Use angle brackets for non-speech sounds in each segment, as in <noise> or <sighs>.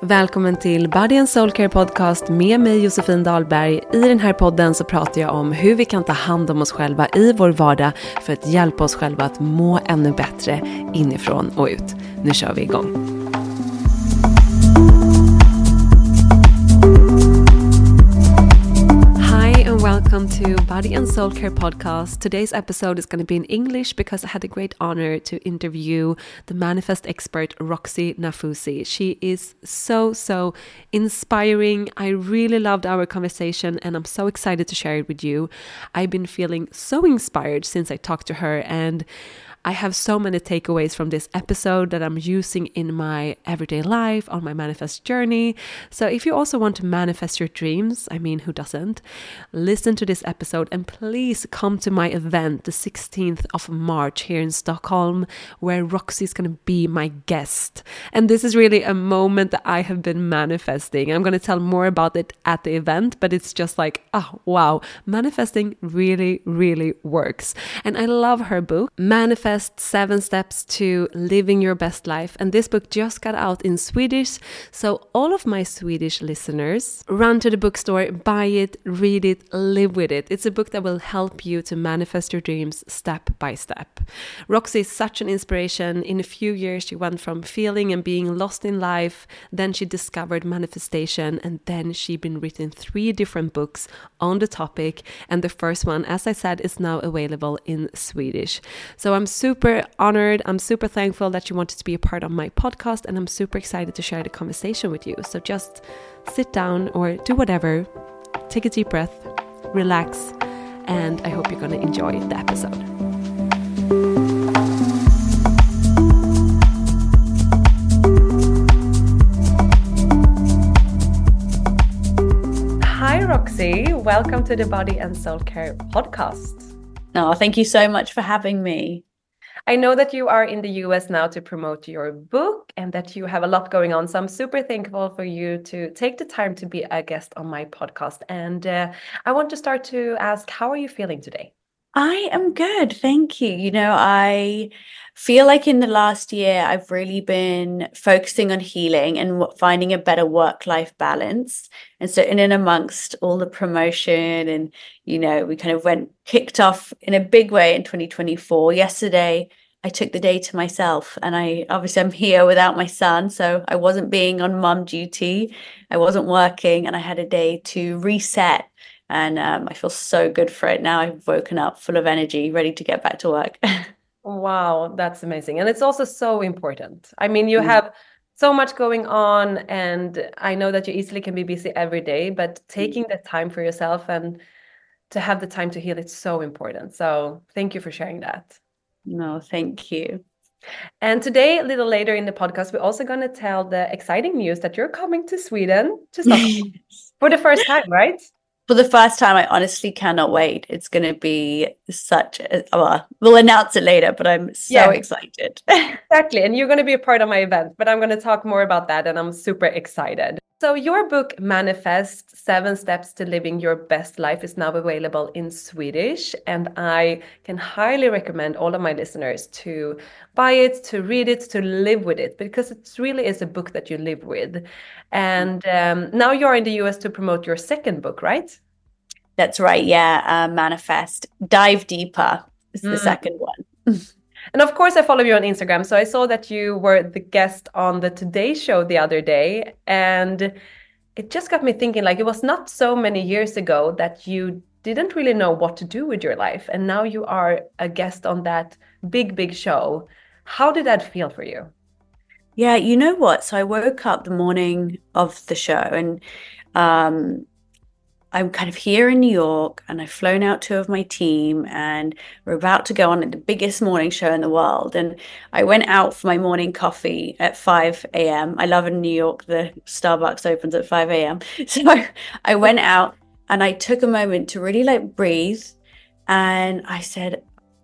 Välkommen till Body and Soul Care Podcast med mig Josefin Dahlberg. I den här podden så pratar jag om hur vi kan ta hand om oss själva i vår vardag för att hjälpa oss själva att må ännu bättre inifrån och ut. Nu kör vi igång. Welcome to Body and Soul Care Podcast. Today's episode is going to be in English because I had the great honor to interview the manifest expert Roxie Nafousi. She is so, so inspiring. I really loved our conversation and I'm so excited to share it with you. I've been feeling so inspired since I talked to her and I have so many takeaways from this episode that I'm using in my everyday life on my manifest journey. So, if you also want to manifest your dreams, I mean, who doesn't? Listen to this episode and please come to my event the 16th of March here in Stockholm, where Roxie is going to be my guest. And this is really a moment that I have been manifesting. I'm going to tell more about it at the event, but it's just like, oh, wow, manifesting really, really works. And I love her book, Manifest Seven Steps to Living Your Best Life. And this book just got out in Swedish. So, all of my Swedish listeners, run to the bookstore, buy it, read it, live with it. It's a book that will help you to manifest your dreams step by step. Roxie is such an inspiration. In a few years, she went from feeling and being lost in life, then she discovered manifestation, and then she's been written three different books on the topic. And the first one, as I said, is now available in Swedish. So I'm super honored. I'm super thankful that you wanted to be a part of my podcast, and I'm super excited to share the conversation with you. So just sit down or do whatever, take a deep breath, relax, and I hope you're going to enjoy the episode. Hi, Roxie. Welcome to the Body and Soul Care podcast. Oh, thank you so much for having me. I know that you are in the US now to promote your book and that you have a lot going on. So I'm super thankful for you to take the time to be a guest on my podcast. And uh, I want to start to ask, how are you feeling today? I am good. Thank you. You know, I feel like in the last year, I've really been focusing on healing and finding a better work life balance. And so, in and amongst all the promotion, and, you know, we kind of went kicked off in a big way in 2024. Yesterday, I took the day to myself and I obviously I'm <laughs> here without my son so I wasn't being on mum duty I wasn't working and I had a day to reset and um, I feel so good for it now. I've woken up full of energy, ready to get back to work. <laughs> wow, that's amazing, and it's also so important. I mean, you mm. have so much going on, and I know that you easily can be busy every day, but mm. taking the time for yourself and to have the time to heal it's so important. So thank you for sharing that. No, thank you. And today, a little later in the podcast, we're also going to tell the exciting news that you're coming to Sweden to Stockholm <laughs> for the first time, right? For the first time, I honestly cannot wait. It's going to be such a, well, we'll announce it later, but I'm so yeah. excited. <laughs> exactly. And you're going to be a part of my event, but I'm going to talk more about that and I'm super excited. So, your book, Manifest Seven Steps to Living Your Best Life, is now available in Swedish. And I can highly recommend all of my listeners to buy it, to read it, to live with it, because it really is a book that you live with. And um, now you're in the US to promote your second book, right? That's right. Yeah. Uh, Manifest. Dive Deeper is the mm. second one. <laughs> And of course, I follow you on Instagram. So I saw that you were the guest on the Today Show the other day. And it just got me thinking like, it was not so many years ago that you didn't really know what to do with your life. And now you are a guest on that big, big show. How did that feel for you? Yeah, you know what? So I woke up the morning of the show and um, I'm kind of here in New York and I've flown out two of my team and we're about to go on the biggest morning show in the world. And I went out for my morning coffee at 5 a.m. I love in New York, the Starbucks opens at 5 a.m. <laughs> So I went out and I took a moment to really like breathe. And I said,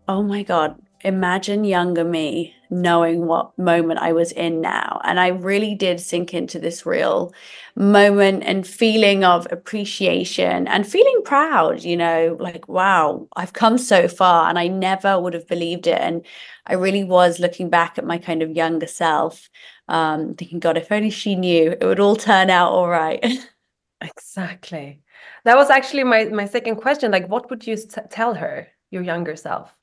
Oh my God, imagine younger me knowing what moment I was in now. And I really did sink into this real moment and feeling of appreciation and feeling proud, you know, like, wow, I've come so far and I never would have believed it. And I really was looking back at my kind of younger self, um, thinking, God, if only she knew, it would all turn out all right. <laughs> exactly. That was actually my, my second question. Like, what would you tell her, your younger self?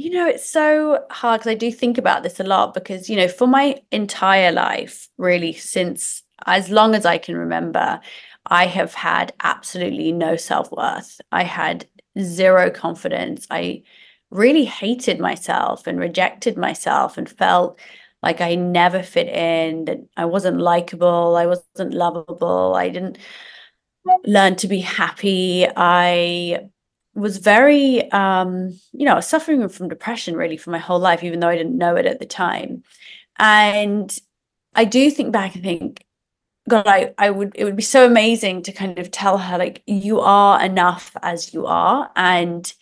You know, it's so hard because I do think about this a lot because, you know, for my entire life, really, since as long as I can remember, I have had absolutely no self worth. I had zero confidence. I really hated myself and rejected myself and felt like I never fit in, that I wasn't likable, I wasn't lovable, I didn't learn to be happy. I was very um you know suffering from depression really for my whole life even though i didn't know it at the time. And i do think back and think god i i would it would be so amazing to kind of tell her like you are enough as you are. And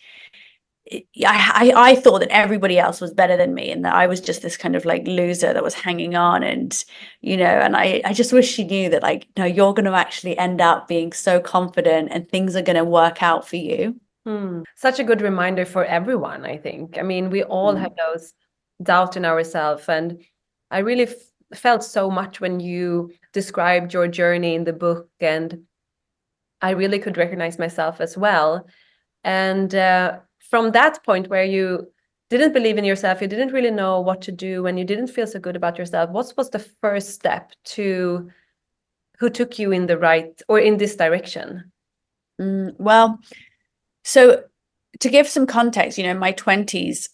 I, I thought that everybody else was better than me and that I was just this kind of like loser that was hanging on and you know and I I just wish she knew that like no you're going to actually end up being so confident and things are going to work out for you Hmm. Such a good reminder for everyone, I think. I mean, we all mm. have those doubt in ourselves. And I really felt so much when you described your journey in the book. And I really could recognize myself as well. And uh, from that point where you didn't believe in yourself, you didn't really know what to do, and you didn't feel so good about yourself, what was the first step to who took you in the right or in this direction? Mm, well, so, to give some context, you know, in my 20s,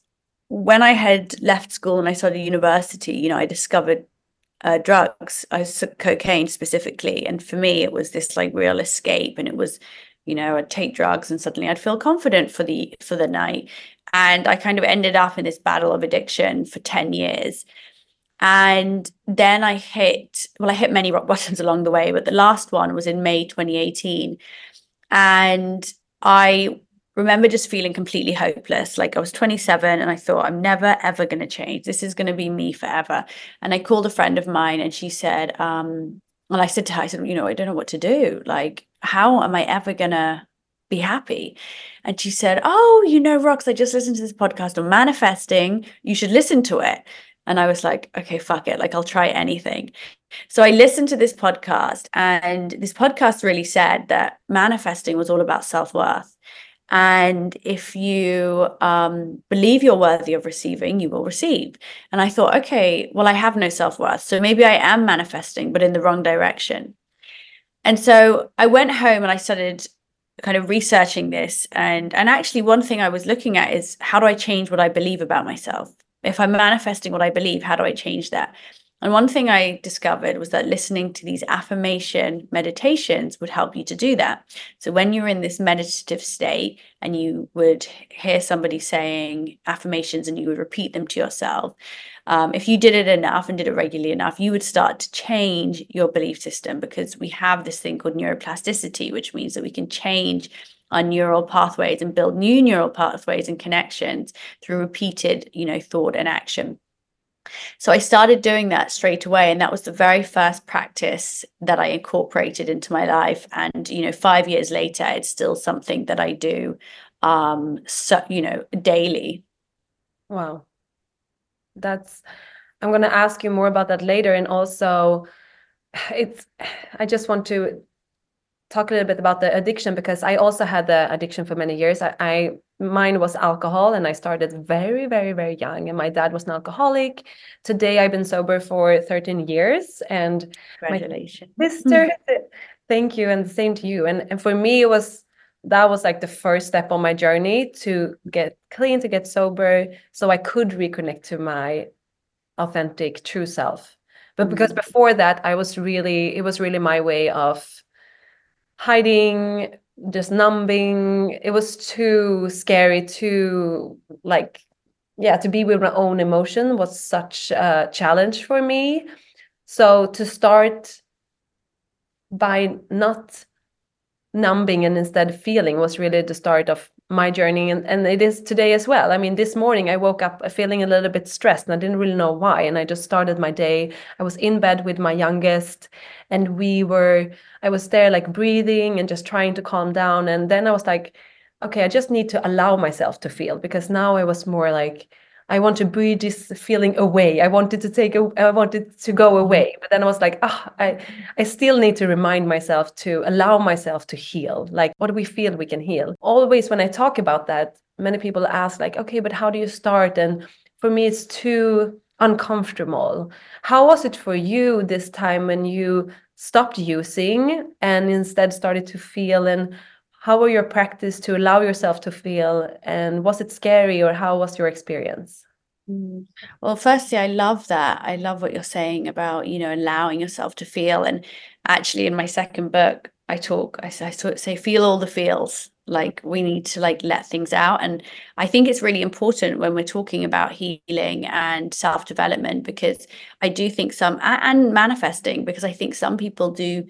when I had left school and I started university, you know, I discovered uh, drugs, I took cocaine specifically. And for me, it was this like real escape. And it was, you know, I'd take drugs and suddenly I'd feel confident for the for the night. And I kind of ended up in this battle of addiction for 10 years. And then I hit, well, I hit many rock <laughs> bottoms along the way, but the last one was in May 2018. And I remember just feeling completely hopeless. Like I was 27 and I thought, I'm never, ever going to change. This is going to be me forever. And I called a friend of mine and she said, um, and I said to her, I said, you know, I don't know what to do. Like, how am I ever going to be happy? And she said, Oh, you know, Rox, I just listened to this podcast on manifesting. You should listen to it. And I was like, okay, fuck it. Like, I'll try anything. So I listened to this podcast, and this podcast really said that manifesting was all about self worth. And if you um, believe you're worthy of receiving, you will receive. And I thought, okay, well, I have no self worth. So maybe I am manifesting, but in the wrong direction. And so I went home and I started kind of researching this. And, and actually, one thing I was looking at is how do I change what I believe about myself? If I'm manifesting what I believe, how do I change that? And one thing I discovered was that listening to these affirmation meditations would help you to do that. So when you're in this meditative state and you would hear somebody saying affirmations and you would repeat them to yourself, um, if you did it enough and did it regularly enough, you would start to change your belief system because we have this thing called neuroplasticity, which means that we can change our neural pathways and build new neural pathways and connections through repeated, you know, thought and action. So I started doing that straight away. And that was the very first practice that I incorporated into my life. And, you know, five years later, it's still something that I do, um, so, you know, daily. Wow. That's, I'm going to ask you more about that later. And also, <sighs> it's, <sighs> I just want to talk a little bit about the addiction because I also had the addiction for many years. I, I mine was alcohol and I started very, very, very young. And my dad was an alcoholic. Today I've been sober for 13 years. And congratulations. My sister, thank you. And same to you. And and for me it was that was like the first step on my journey to get clean, to get sober, so I could reconnect to my authentic true self. But because mm-hmm. before that, I was really, it was really my way of hiding, just numbing. It was too scary, too like, yeah, to be with my own emotion was such a challenge for me. So to start by not numbing and instead feeling was really the start of my journey and, and it is today as well. I mean this morning i woke up feeling a little bit stressed and i didn't really know why and i just started my day. I was in bed with my youngest and we were i was there like breathing and just trying to calm down and then i was like okay i just need to allow myself to feel because now i was more like I want to breathe this feeling away. I wanted to take a, I wanted to go away. But then I was like, ah, oh, I, I still need to remind myself to allow myself to heal. Like, what do we feel we can heal? Always when I talk about that, many people ask, like, okay, but how do you start? And for me, it's too uncomfortable. How was it for you this time when you stopped using and instead started to feel and how were your practice to allow yourself to feel and was it scary or how was your experience mm. well firstly i love that i love what you're saying about you know allowing yourself to feel and actually in my second book i talk i, I say feel all the feels like we need to like let things out and i think it's really important when we're talking about healing and self development because i do think some and manifesting because i think some people do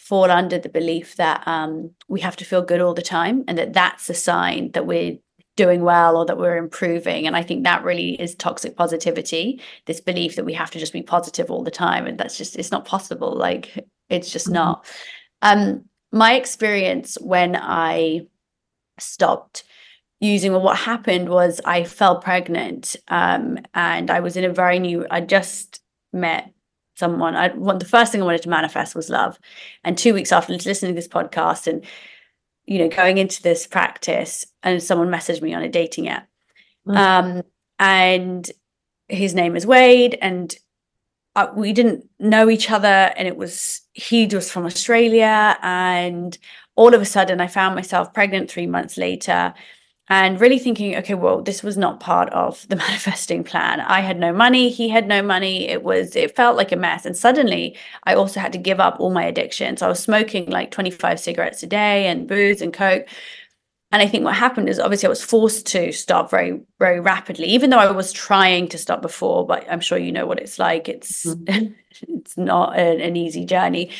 fall under the belief that um, we have to feel good all the time and that that's a sign that we're doing well or that we're improving. And i think that really is toxic positivity this belief that we have to just be positive all the time and that's just it's not possible. Like it's just mm-hmm. not. Um my experience when i stopped using well what happened was i fell pregnant um and i was in a very new i just met someone. I want the first thing I wanted to manifest was love. And two weeks after listening to this podcast and you know going into this practice, and someone messaged me on a dating app, mm-hmm. um, and his name is Wade, and uh, we didn't know each other, and it was he was from Australia, and all of a sudden I found myself pregnant three months later and really thinking, okay, well, this was not part of the <laughs> manifesting plan. I had no money, he had no money. It was, it felt like a mess. And suddenly I also had to give up all my addictions. I was smoking like 25 cigarettes a day and booze and Coke. And I think what happened is obviously I was forced to stop very, very rapidly, even though I was trying to stop before, but I'm sure you know what it's like. It's mm-hmm. <laughs> it's not an, an easy journey.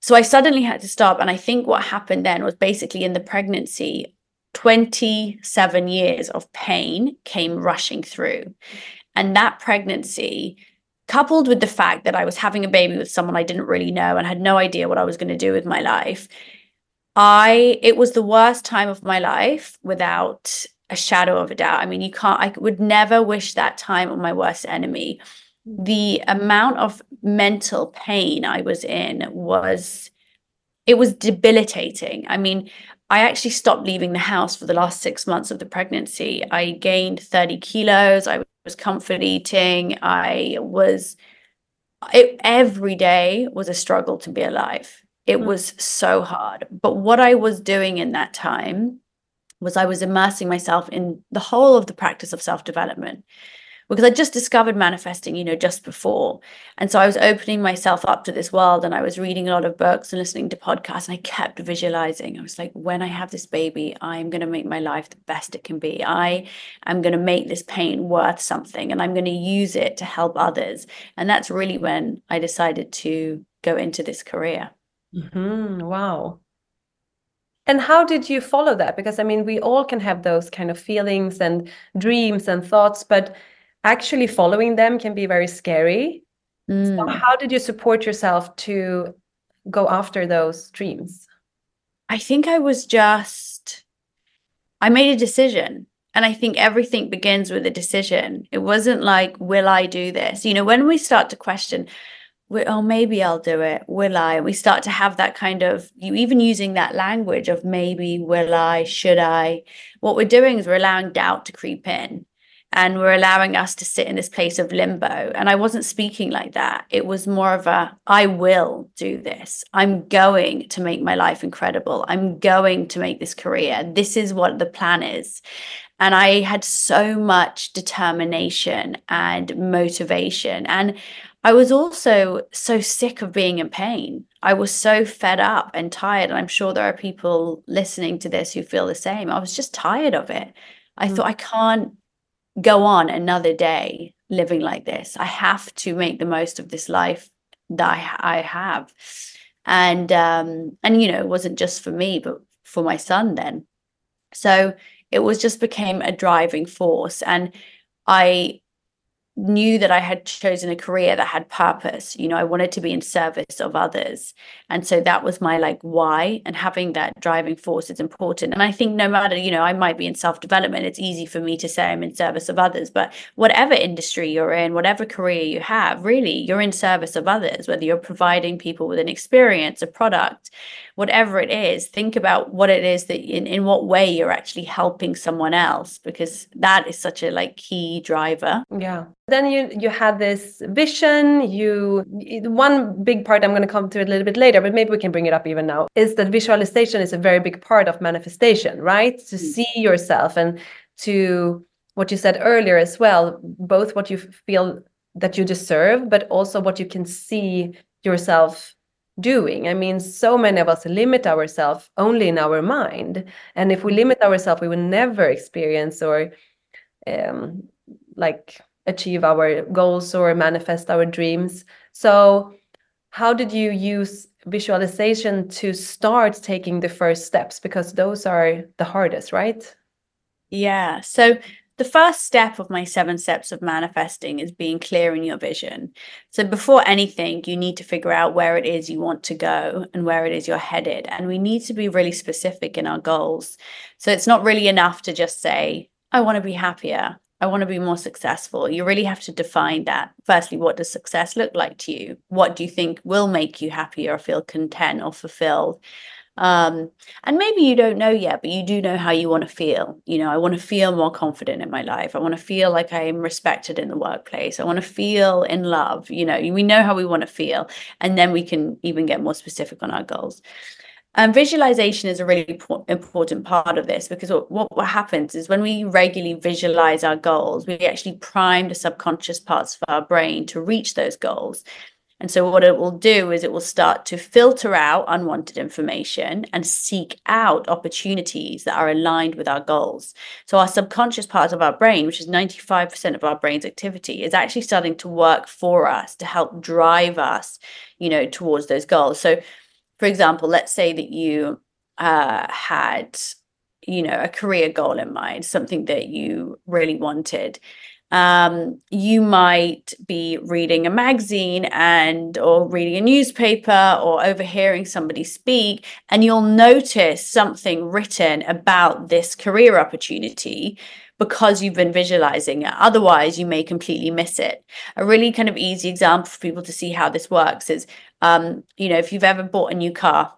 So I suddenly had to stop. And I think what happened then was basically in the pregnancy, 27 years of pain came rushing through. And that pregnancy, coupled with the fact that I was having a baby with someone I didn't really know and had no idea what I was going to do with my life, I it was the worst time of my life without a shadow of a doubt. I mean, you can't I would never wish that time on my worst enemy. The amount of mental pain I was in was it was debilitating. I mean, I actually stopped leaving the house for the last six months of the pregnancy. I gained 30 kilos. I was comfort eating. I was, it, every day was a struggle to be alive. It mm. was so hard. But what I was doing in that time was I was immersing myself in the whole of the practice of self development because I just discovered manifesting, you know, just before. And so I was opening myself up to this world and I was reading a lot of books and listening to podcasts and I kept visualizing. I was like, when I have this baby, I'm going to make my life the best it can be. I am going to make this pain worth something and I'm going to use it to help others. And that's really when I decided to go into this career. Mm-hmm. Wow. And how did you follow that? Because I mean, we all can have those kind of feelings and dreams and thoughts, but actually following them can be very scary. Mm. So how did you support yourself to go after those dreams? I think I was just, I made a decision. And I think everything begins with a decision. It wasn't like, will I do this? You know, when we start to question, oh, maybe I'll do it, will I? We start to have that kind of, you even using that language of maybe, will I, should I? What we're doing is we're allowing doubt to creep in and we're allowing us to sit in this place of limbo. And I wasn't speaking like that. It was more of a, I will do this. I'm going to make my life incredible. I'm going to make this career. This is what the plan is. And I had so much determination and motivation. And I was also so sick of being in pain. I was so fed up and tired. And I'm sure there are people listening to this who feel the same. I was just tired of it. I mm. thought, I can't go on another day living like this. I have to make the most of this life that I, I have. And um, and you know, it wasn't just for me, but for my son then. So it was just became a driving force. And I knew that I had chosen a career that had purpose. You know, I wanted to be in service of others. And so that was my like why. And having that driving force is important. And I think no matter, you know, I might be in self development, it's easy for me to say I'm in service of others. But whatever industry you're in, whatever career you have, really, you're in service of others, whether you're providing people with an experience, a product, whatever it is, think about what it is that in, in what way you're actually helping someone else, because that is such a like key driver. Yeah then you you had this vision you one big part i'm going to come to it a little bit later but maybe we can bring it up even now is that visualization is a very big part of manifestation right to mm. see yourself and to what you said earlier as well both what you feel that you deserve but also what you can see yourself doing i mean so many of us limit ourselves only in our mind and if we limit ourselves we will never experience or um, like achieve our goals or manifest our dreams. So, how did you use visualization to start taking the first steps? Because those are the hardest, right? Yeah. So, the first step of my seven steps of manifesting is being clear in your vision. So, before anything, you need to figure out where it is you want to go and where it is you're headed. And we need to be really specific in our goals. So, it's not really enough to just say, I want to be happier. I want to be more successful. You really have to define that. Firstly, what does success look like to you? What do you think will make you happy or feel content or fulfilled? Um, and maybe you don't know yet, but you do know how you want to feel. You know, I want to feel more confident in my life. I want to feel like I am respected in the workplace. I want to feel in love. You know, we know how we want to feel. And then we can even get more specific on our goals. And visualization is a really important part of this because what, what happens is when we regularly visualize our goals, we actually prime the subconscious parts of our brain to reach those goals. And so, what it will do is it will start to filter out unwanted information and seek out opportunities that are aligned with our goals. So, our subconscious part of our brain, which is 95% of our brain's activity, is actually starting to work for us to help drive us, you know, towards those goals. So, for example, let's say that you uh, had, you know, a career goal in mind, something that you really wanted. Um, you might be reading a magazine and or reading a newspaper or overhearing somebody speak, and you'll notice something written about this career opportunity because you've been visualizing it. Otherwise, you may completely miss it. A really kind of easy example for people to see how this works is, um, you know, if you've ever bought a new car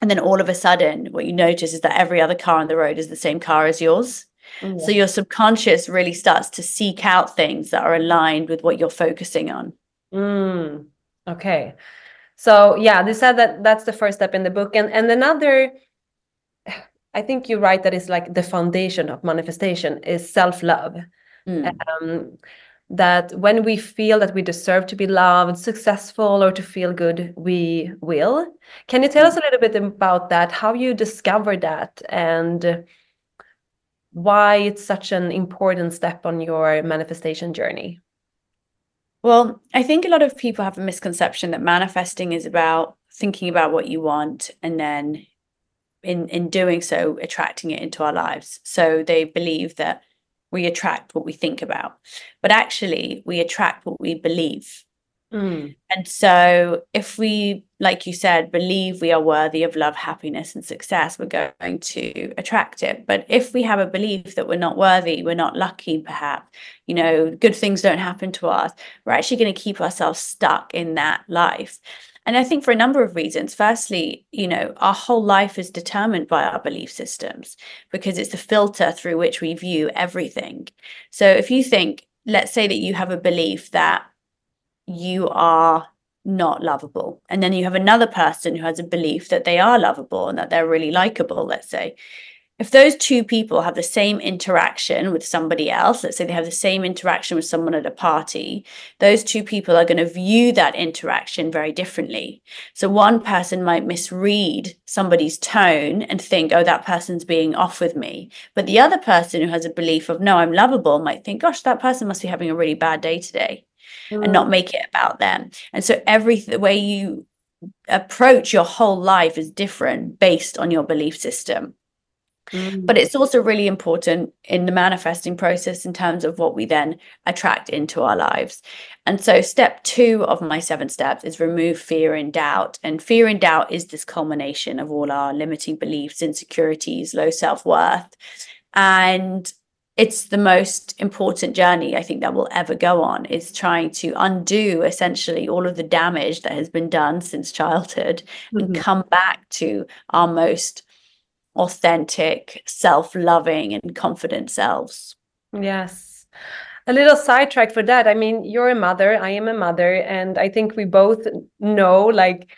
and then all of a sudden what you notice is that every other car on the road is the same car as yours. Mm, so your subconscious really starts to seek out things that are aligned with what you're focusing on. Mm, okay. So yeah, they said that that's the first step in the book. And and another I think you're right that it's like the foundation of manifestation is self-love. Mm. Um, that when we feel that we deserve to be loved, successful, or to feel good, we will. Can you tell us a little bit about that? How you discovered that and why it's such an important step on your manifestation journey? Well, I think a lot of people have a misconception that manifesting is about thinking about what you want and then in in doing so attracting it into our lives so they believe that we attract what we think about. But actually, we attract what we believe. Mm. And so, if we, like you said, believe we are worthy of love, happiness, and success, we're going to attract it. But if we have a belief that we're not worthy, we're not lucky, perhaps, you know, good things don't happen to us, we're actually going to keep ourselves stuck in that life. And I think for a number of reasons. Firstly, you know, our whole life is determined by our belief systems because it's the filter through which we view everything. So if you think, let's say that you have a belief that you are not lovable. And then you have another person who has a belief that they are lovable and that they're really likable, let's say. If those two people have the same interaction with somebody else, let's say they have the same interaction with someone at a party, those two people are going to view that interaction very differently. So one person might misread somebody's tone and think, oh, that person's being off with me. But the other person who has a belief of, no, I'm lovable, might think, gosh, that person must be having a really bad day today mm. and not mm. make it about them. And so every the way you approach your whole life is different based on your belief system. Mm. But it's also really important in the manifesting process in terms of what we then attract into our lives. And so, step two of my seven steps is remove fear and doubt. And fear and doubt is this culmination of all our limiting beliefs, insecurities, low self worth. And it's the most important journey I think that we'll ever go on is trying to undo essentially all of the damage that has been done since childhood mm-hmm. and come back to our most authentic, self-loving and confident selves. Yes. A little sidetrack for that. I mean, you're a mother, I am a mother, and I think we both know like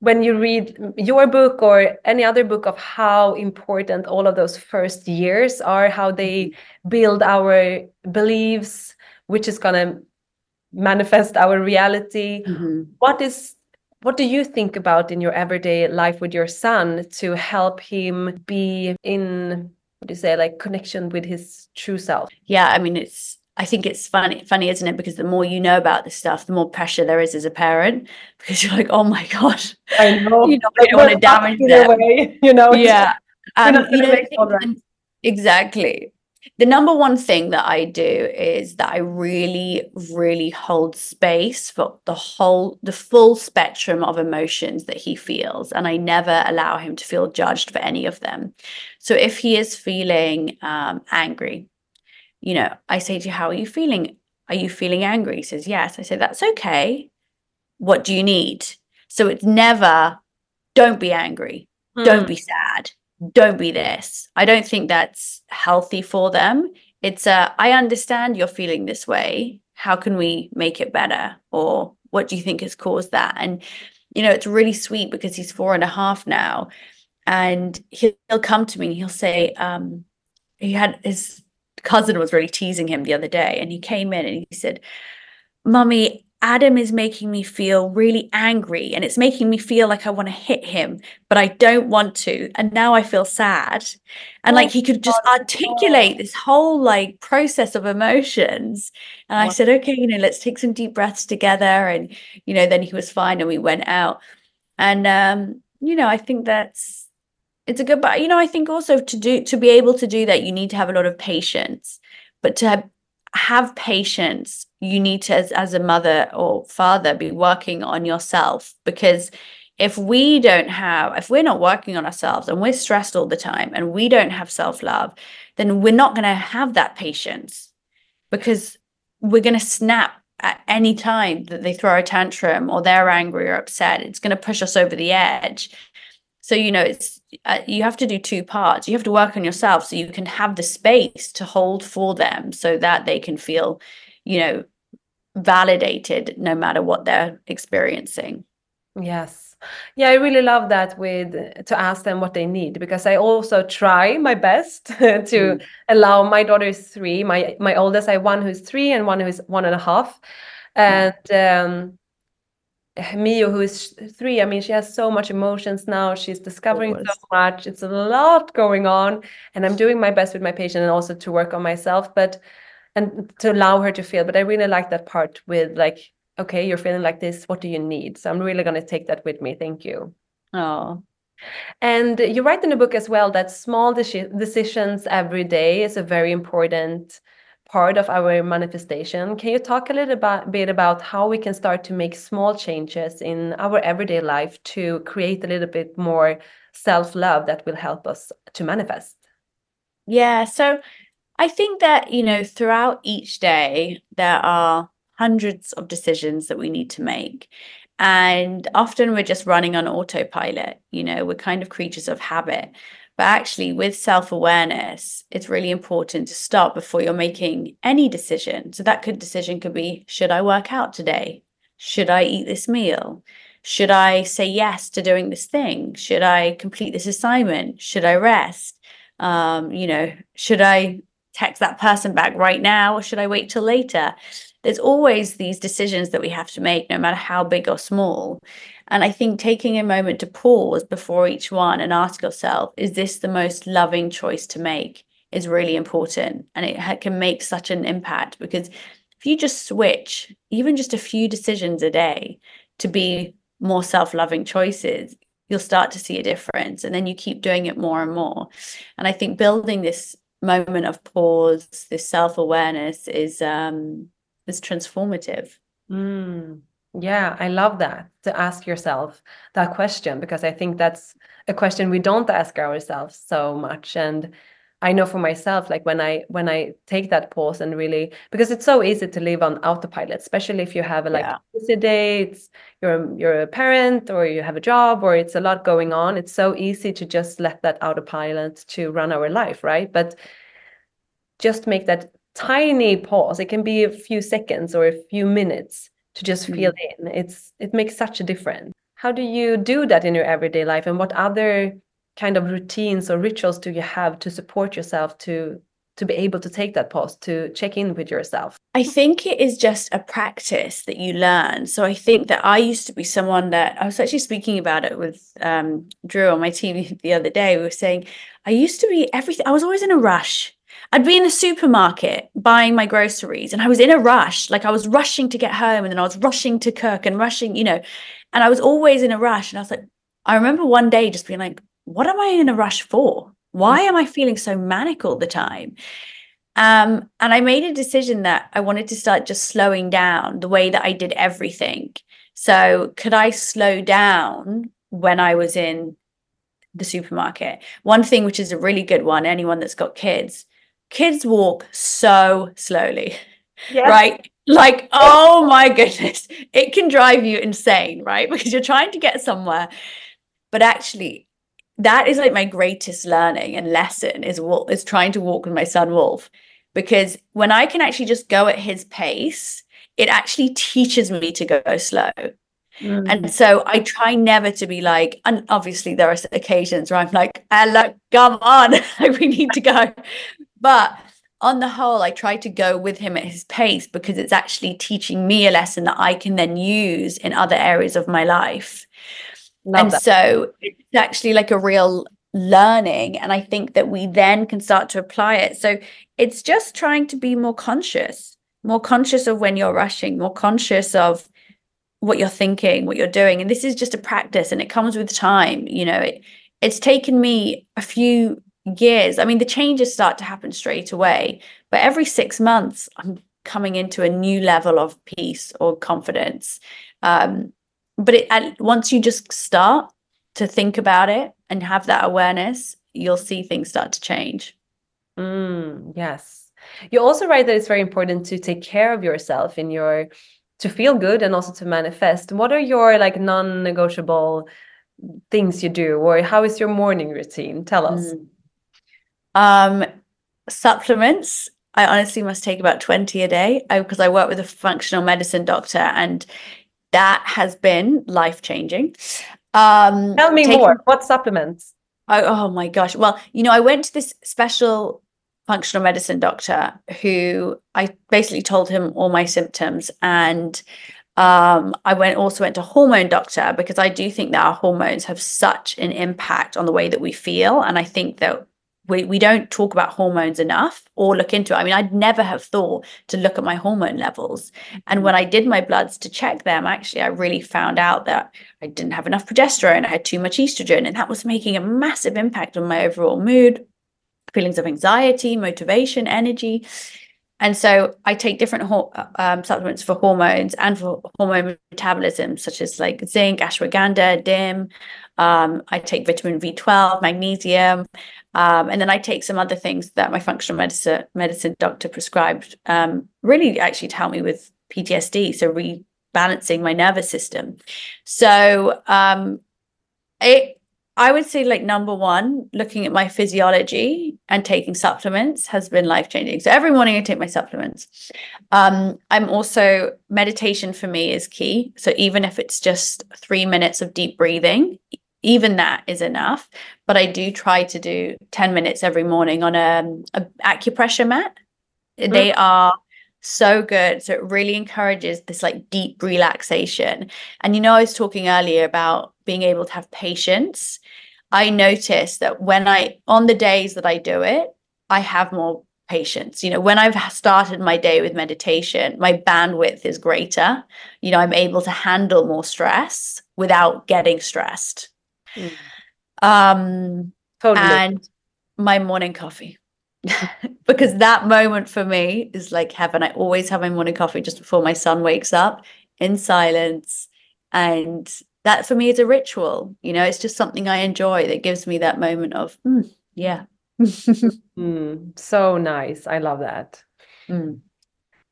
when you read your book or any other book of how important all of those first years are, how they mm-hmm. build our beliefs, which is going to manifest our reality. Mm-hmm. What is what do you think about in your everyday life with your son to help him be in what do you say like connection with his true self? Yeah, I mean it's I think it's funny, funny, isn't it? Because the more you know about this stuff, the more pressure there is as a parent. <laughs> Because you're like, oh my gosh, I know, <laughs> you know, I don't want to damage them. Way, <laughs> you know, yeah, um, you know, exactly. The number one thing that I do is that I really, really hold space for the whole, the full spectrum of emotions that he feels, and I never allow him to feel judged for any of them. So if he is feeling um, angry, you know, I say to you, How are you feeling? Are you feeling angry? He says, Yes. I say, That's okay. What do you need? So it's never, don't be angry. Mm. Don't be sad. Don't be this. I don't think that's healthy for them. It's a, I understand you're feeling this way. How can we make it better? Or what do you think has caused that? And, you know, it's really sweet because he's four and a half now. And he'll, come to me and he'll say, um, he had his cousin was really teasing him the other day and he came in and he said mummy adam is making me feel really angry and it's making me feel like i want to hit him but i don't want to and now i feel sad. And oh, like he could just God, articulate this whole like process of emotions. And i said okay you know let's take some deep breaths together and you know then he was fine and we went out. And um you know i think that's it's a good but you know i think also to do to be able to do that you need to have a lot of patience. But to have, have patience you need to as, as a mother or father be working on yourself because if we don't have if we're not working on ourselves and we're stressed all the time and we don't have self-love then we're not going to have that patience because we're going to snap at any time that they throw a tantrum or they're angry or upset. It's going to push us over the edge. So you know it's uh, you have to do two parts. You have to work on yourself so you can have the space to hold for them so that they can feel you know validated no matter what they're experiencing yes yeah i really love that with to ask them what they need because i also try my best <laughs> to mm. allow my daughter is three my my oldest i have one who's three and one who's one and a half mm. and um Mio, who is three, I mean, she has so much emotions now. She's discovering so much. It's a lot going on. And I'm doing my best with my patient and also to work on myself, but and to allow her to feel. But I really like that part with like, okay, you're feeling like this. What do you need? So I'm really going to take that with me. Thank you. Oh, And you write in the book as well that small deci- decisions every day is a very important part of our manifestation. Can you talk a little about, bit about how we can start to make small changes in our everyday life to create a little bit more self love that will help us to manifest? Yeah. So I think that, you know, throughout each day, there are hundreds of decisions that we need to make. And often we're just running on autopilot. You know, we're kind of creatures of habit. But actually, with self awareness, it's really important to stop before you're making any decision. So that could decision could be should I work out today? Should I eat this meal? Should I say yes to doing this thing? Should I complete this assignment? Should I rest? Um, you know, should I text that person back right now or should I wait till later? There's always these decisions that we have to make, no matter how big or small. And I think taking a moment to pause before each one and ask yourself, is this the most loving choice to make? Is really important. And it can make such an impact because if you just switch even just a few decisions a day to be more self loving choices, you'll start to see a difference. And then you keep doing it more and more. And I think building this moment of pause, this self awareness is um, is transformative. Mm. Yeah, I love that to ask yourself that question because I think that's a question we don't ask ourselves so much. And I know for myself, like when I when I take that pause and really because it's so easy to live on autopilot, especially if you have a like yeah. busy day, it's you're you're a parent or you have a job or it's a lot going on. It's so easy to just let that autopilot to run our life, right? But just make that tiny pause. It can be a few seconds or a few minutes to just mm. feel in it's it makes such a difference how do you do that in your everyday life and what other kind of routines or rituals do you have to support yourself to to be able to take that pause to check in with yourself i think it is just a practice that you learn so i think that i used to be someone that i was actually speaking about it with um, drew on my team <laughs> the other day we were saying i used to be everything i was always in a rush I'd be in the supermarket buying my groceries and I was in a rush. Like I was rushing to get home and then I was rushing to cook and rushing, you know, and I was always in a rush. And I was like, I remember one day just being like, what am I in a rush for? Why am I feeling so manic all the time? Um, and I made a decision that I wanted to start just slowing down the way that I did everything. So, could I slow down when I was in the supermarket? One thing, which is a really good one, anyone that's got kids, kids walk so slowly, yes. right? Like, oh my goodness, it can drive you insane, right? <laughs> Because you're trying to get somewhere. But actually, that is like my greatest learning and lesson is what is trying to walk with my son Wolf. Because when I can actually just go at his pace, it actually teaches me to go slow. Mm. And so I try never to be like, and obviously there are occasions where I'm like, hello, come on, <laughs> we need to go. But on the whole, I try to go with him at his pace because it's actually teaching me a lesson that I can then use in other areas of my life. Love and that. so it's actually like a real learning. And I think that we then can start to apply it. So it's just trying to be more conscious, more conscious of when you're rushing, more conscious of what you're thinking, what you're doing. And this is just a practice and it comes with time. You know, it, it's taken me a few years. I mean, the changes start to happen straight away, but every six months, I'm coming into a new level of peace or confidence. Um, but it, once you just start to think about it and have that awareness, you'll see things start to change. Mm, yes. You also write that it's very important to take care of yourself in your to feel good and also to manifest. What are your like non-negotiable things you do, or how is your morning routine? Tell us. Mm. Um, supplements, I honestly must take about 20 a day because I, I work with a functional medicine doctor and that has been life changing. Um, Tell me taking, more. What supplements? Oh, oh my gosh. Well, you know, I went to this special functional medicine doctor who I basically told him all my symptoms and um, I went also went to a hormone doctor because I do think that our hormones have such an impact on the way that we feel and I think that we, we don't talk about hormones enough or look into it. I mean, I'd never have thought to look at my hormone levels. And when mm-hmm. I did my bloods to check them, actually, I really found out that I didn't have enough progesterone. I had too much estrogen, and that was making a massive impact on my overall mood, feelings of anxiety, motivation, energy. And so I take different um, supplements for hormones and for hormone metabolism, such as like zinc, ashwagandha, DIM. Um, I take vitamin B12, magnesium, um, and then I take some other things that my functional medicine medicine doctor prescribed, um, really actually to help me with PTSD, so rebalancing my nervous system. So um, it, I would say, like number one, looking at my physiology and taking supplements has been life changing. So every morning I take my supplements. Um, I'm also meditation for me is key. So even if it's just three minutes of deep breathing, even that is enough. But I do try to do 10 minutes every morning on a, a acupressure mat. Mm-hmm. They are so good. So it really encourages this like deep relaxation. And you know, I was talking earlier about being able to have patience. I notice that when I, on the days that I do it, I have more patience. You know, when I've started my day with meditation, my bandwidth is greater. You know, I'm able to handle more stress without getting stressed. Mm. Um, totally. And my morning coffee. <laughs> because that moment for me is like heaven. I always have my morning coffee just before my son wakes up in silence. And that for me is a ritual. You know, it's just something I enjoy that gives me that moment of, mm, yeah. <laughs> mm, so nice. I love that. Mm.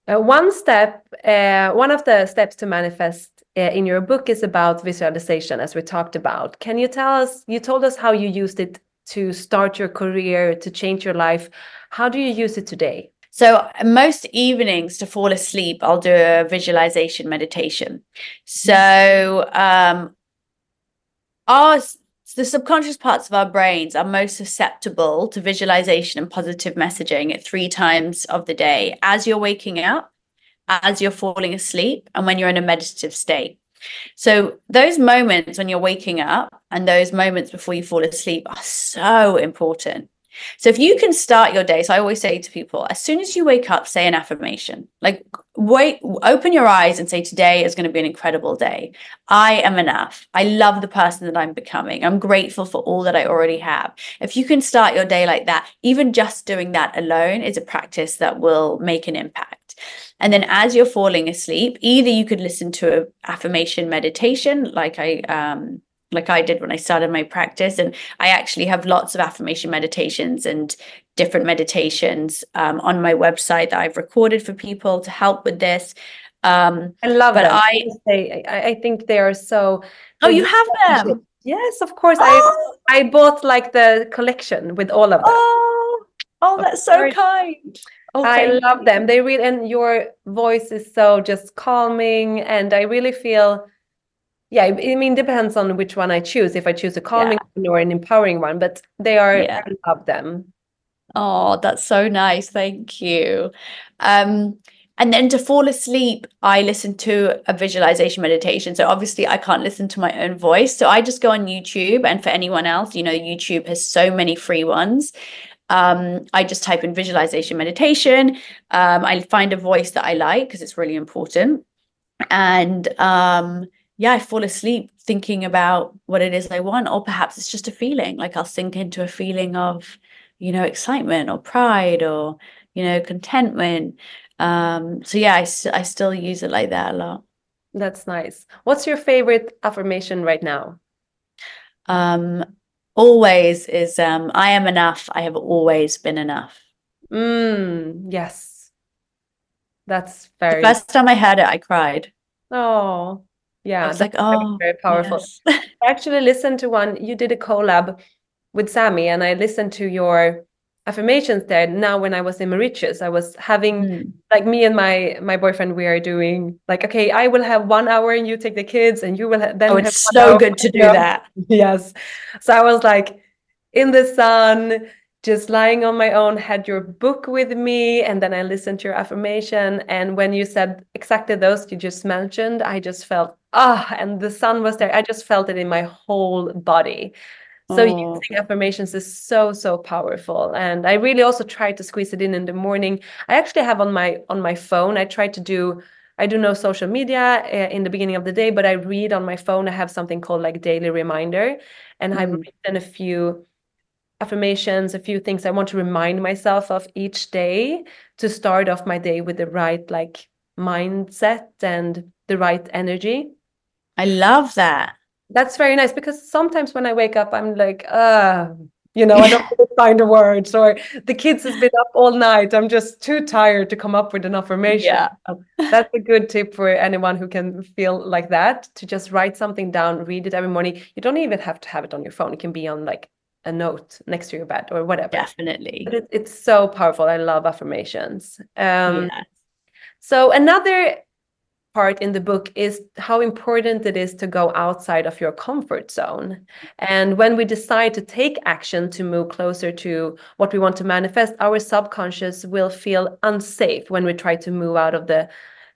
Uh, one step, uh, one of the steps to manifest uh, in your book is about visualization, as we talked about. Can you tell us? You told us how you used it to start your career, to change your life. How do you use it today? So, most evenings to fall asleep, I'll do a visualization meditation. So, um, our the subconscious parts of our brains are most susceptible to visualization and positive messaging at three times of the day as you're waking up as you're falling asleep and when you're in a meditative state. So, those moments when you're waking up and those moments before you fall asleep are so important. So, if you can start your day, so I always say to people, as soon as you wake up, say an affirmation. Like, wait, open your eyes and say, Today is going to be an incredible day. I am enough. I love the person that I'm becoming. I'm grateful for all that I already have. If you can start your day like that, even just doing that alone is a practice that will make an impact. And then as you're falling asleep, either you could listen to an affirmation meditation like I um like I did when I started my practice. And I actually have lots of affirmation meditations and different meditations um, on my website that I've recorded for people to help with this. Um, I love but I, I, I think they are so. Oh, you have them? Yes, of course. Oh. I I bought like the collection with all of them. Oh, oh, that's so kind. Oh, I love them. They really and your voice is so just calming, and I really feel. Yeah, I mean, depends on which one I choose. If I choose a calming yeah. one or an empowering one, but they are. Yeah. I love them. Oh, that's so nice. Thank you. Um, and then to fall asleep, I listen to a visualization meditation. So obviously, I can't listen to my own voice. So I just go on YouTube. And for anyone else, you know, YouTube has so many free ones. Um, I just type in visualization meditation. Um, I find a voice that I like because it's really important. And um, yeah, I fall asleep thinking about what it is I want, or perhaps it's just a feeling. Like I'll sink into a feeling of, you know, excitement or pride or, you know, contentment. Um, so yeah, I, I still use it like that a lot. That's nice. What's your favorite affirmation right now? Um, always is um i am enough i have always been enough mm, yes that's very the first time i heard it i cried oh yeah it's like oh very powerful. yes. i actually listened to one you did a collab with sammy and i listened to your affirmations there. Now when i was in mauritius i was having mm. like me and my my boyfriend we are doing like okay i will have one hour and you take the kids and you will have, then oh it's so good to do that. <laughs> Yes. So i was like in the sun just lying on my own had your book with me and then i listened to your affirmation and when you said exactly those you just mentioned i just felt ah and the sun was there i just felt it in my whole body So oh. using affirmations is so so powerful, and I really also try to squeeze it in in the morning. I actually have on my on my phone. I try to do. I do no social media uh, in the beginning of the day, but I read on my phone. I have something called like daily reminder, and mm-hmm. I've written a few affirmations, a few things I want to remind myself of each day to start off my day with the right like mindset and the right energy. I love that that's very nice because sometimes when I wake up, I'm like, uh, you know, I don't <laughs> find the words, or the kids has been up all night. I'm just too tired to come up with an affirmation. Yeah. That's a good tip for anyone who can feel like that to just write something down, read it every morning. You don't even have to have it on your phone. It can be on like a note next to your bed or whatever. Definitely. But it, it's so powerful. I love affirmations. Um, yeah. So another part in the book is how important it is to go outside of your comfort zone. And when we decide to take action to move closer to what we want to manifest, our subconscious will feel unsafe when we try to move out of the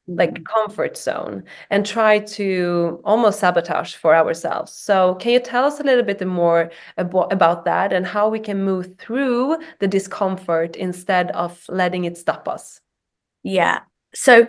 like mm-hmm. comfort zone and try to almost sabotage for ourselves. So, can you tell us a little bit more abo- about that and how we can move through the discomfort instead of letting it stop us? Yeah. So,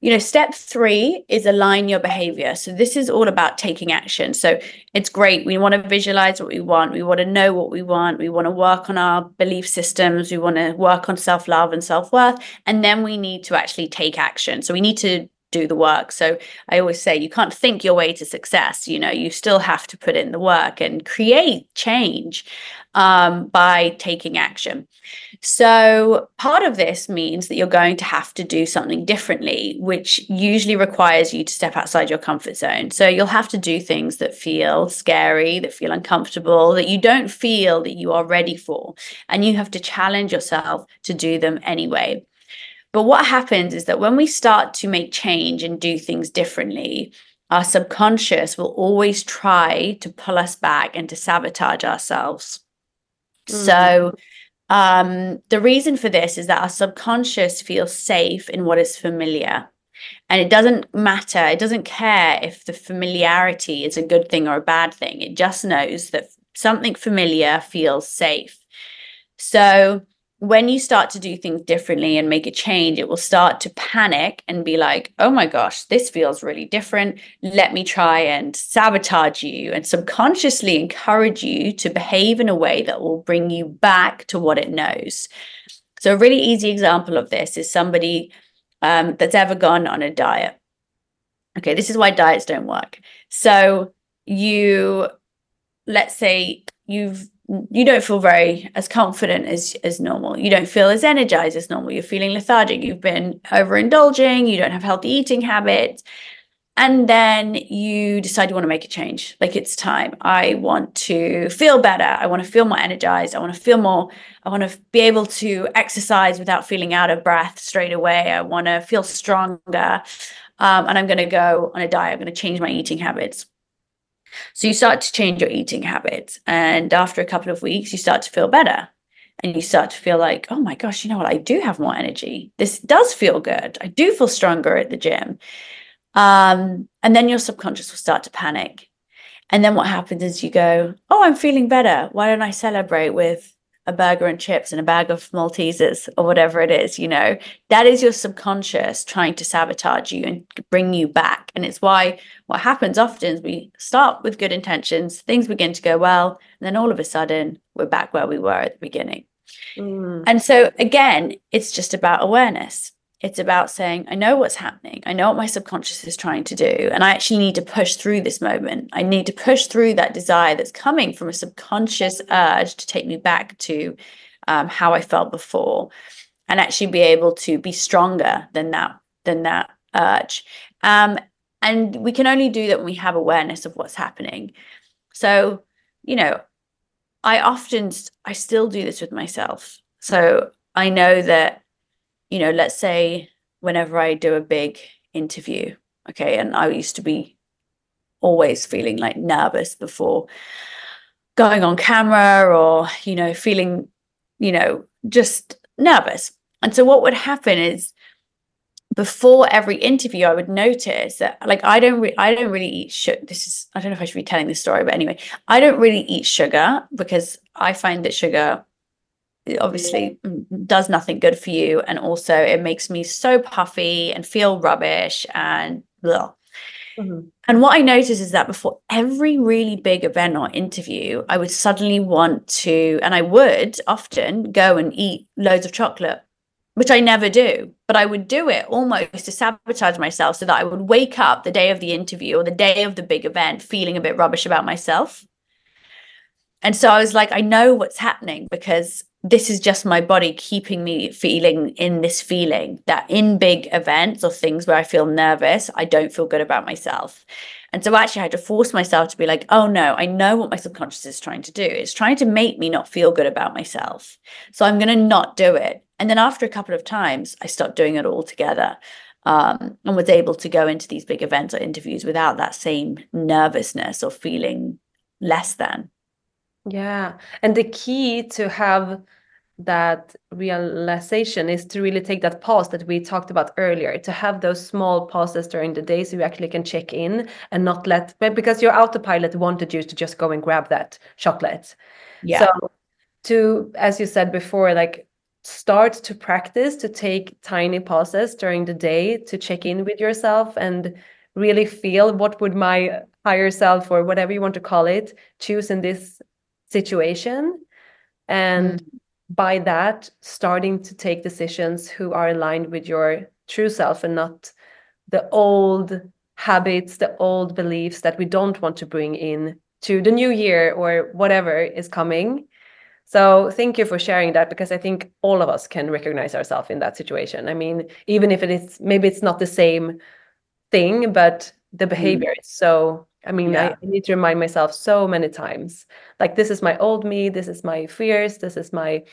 you know, step three is align your behavior. So this is all about taking action. So it's great. We want to visualize what we want. We want to know what we want. We want to work on our belief systems. We want to work on self love and self worth. And then we need to actually take action. So we need to do the work. So I always say you can't think your way to success. You know, you still have to put in the work and create change um, by taking action. So part of this means that you're going to have to do something differently, which usually requires you to step outside your comfort zone. So you'll have to do things that feel scary, that feel uncomfortable, that you don't feel that you are ready for. And you have to challenge yourself to do them anyway. But what happens is that when we start to make change and do things differently, our subconscious will always try to pull us back and to sabotage ourselves. Mm. So, um, the reason for this is that our subconscious feels safe in what is familiar. And it doesn't matter, it doesn't care if the familiarity is a good thing or a bad thing. It just knows that something familiar feels safe. So, when you start to do things differently and make a change, it will start to panic and be like, oh my gosh, this feels really different. Let me try and sabotage you and subconsciously encourage you to behave in a way that will bring you back to what it knows. So, a really easy example of this is somebody um, that's ever gone on a diet. Okay, this is why diets don't work. So, you, let's say you've you don't feel very as confident as as normal. You don't feel as energized as normal. You're feeling lethargic. You've been overindulging. You don't have healthy eating habits. And then you decide you want to make a change. Like it's time. I want to feel better. I want to feel more energized. I want to feel more i want to be able to exercise without feeling out of breath straight away. I want to feel stronger. Um, and i'm going to go on a diet. I'm going to change my eating habits so you start to change your eating habits. And after a couple of weeks, you start to feel better. And you start to feel like, oh my gosh, you know what? I do have more energy. This does feel good. I do feel stronger at the gym. Um, and then your subconscious will start to panic. And then what happens is you go, oh, I'm feeling better. Why don't I celebrate with a burger and chips and a bag of Maltesers or whatever it is, you know, that is your subconscious trying to sabotage you and bring you back. And it's why what happens often is we start with good intentions, things begin to go well, and then all of a sudden we're back where we were at the beginning. Mm. And so again, it's just about awareness. It's about saying, I know what's happening. I know what my subconscious is trying to do. And I actually need to push through this moment. I need to push through that desire that's coming from a subconscious urge to take me back to um, how I felt before and actually be able to be stronger than that, than that urge. Um, and we can only do that when we have awareness of what's happening. So, you know, I often, I still do this with myself. So I know that you know, let's say whenever I do a big interview, okay, and I used to be always feeling like nervous before going on camera or, you know, feeling, you know, just nervous. And so what would happen is before every interview i would notice that like i don't re- i don't really eat sugar this is i don't know if i should be telling this story but anyway i don't really eat sugar because i find that sugar obviously does nothing good for you and also it makes me so puffy and feel rubbish and blah. Mm-hmm. And what I noticed is that before every really big event or interview, I would suddenly want to, and I would often go and eat loads of chocolate which I never do, but I would do it almost to sabotage myself so that I would wake up the day of the interview or the day of the big event feeling a bit rubbish about myself. And so I was like, I know what's happening because this is just my body keeping me feeling in this feeling that in big events or things where I feel nervous, I don't feel good about myself. And so actually I had to force myself to be like, oh no, I know what my subconscious is trying to do. It's trying to make me not feel good about myself. So I'm going to not do it. And then after a couple of times, I stopped doing it altogether um, and was able to go into these big events or interviews without that same nervousness or feeling less than. Yeah. And the key to have that realization is to really take that pause that we talked about earlier to have those small pauses during the day so you actually can check in and not let because your autopilot wanted you to just go and grab that chocolate yeah so to as you said before like start to practice to take tiny pauses during the day to check in with yourself and really feel what would my higher self or whatever you want to call it choose in this situation and mm. by that starting to take decisions who are aligned with your true self and not the old habits the old beliefs that we don't want to bring in to the new year or whatever is coming so thank you for sharing that because I think all of us can recognize ourselves in that situation. I mean, even if it is maybe it's not the same thing, but the mm-hmm. behavior mm. is so I mean, yeah. I need to remind myself so many times. Like this is my old me, this is my fears, this is my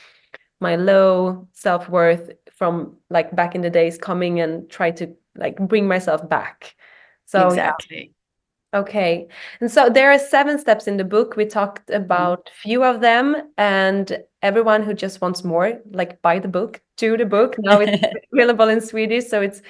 my low self-worth from like back in the days coming and try to like bring myself back. So exactly. Okay. And so there are seven steps in the book. We talked mm-hmm. about few of them and everyone who just wants more, like buy the book, do the book. Now it's <laughs> available in Swedish, so it's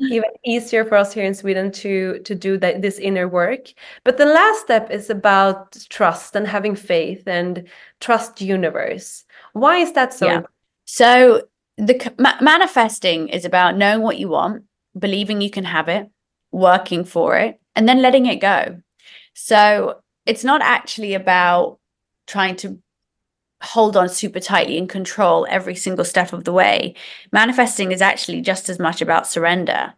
even easier for us here in Sweden to to do that this inner work. But the last step is about trust and having faith and trust universe. Why is that so? Yeah. So the ma- manifesting is about knowing what you want, believing you can have it, working for it, and then letting it go. So it's not actually about trying to hold on super tightly and control every single step of the way. Manifesting is actually just as much about surrender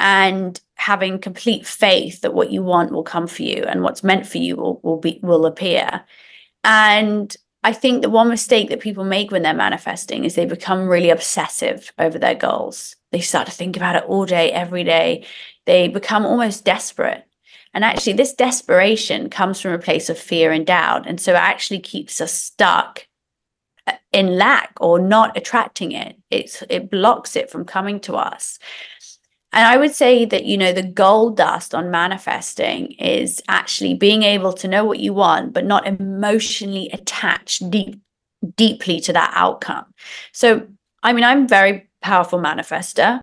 and having complete faith that what you want will come for you and what's meant for you will, will be will appear. And I think the one mistake that people make when they're manifesting is they become really obsessive over their goals. They start to think about it all day, every day. They become almost desperate. And actually, this desperation comes from a place of fear and doubt. And so it actually keeps us stuck uh, in lack or not attracting it. It's, it blocks it from coming to us. And I would say that, you know, the gold dust on manifesting is actually being able to know what you want, but not emotionally attached deep, deeply to that outcome. So, I mean, I'm very powerful manifester.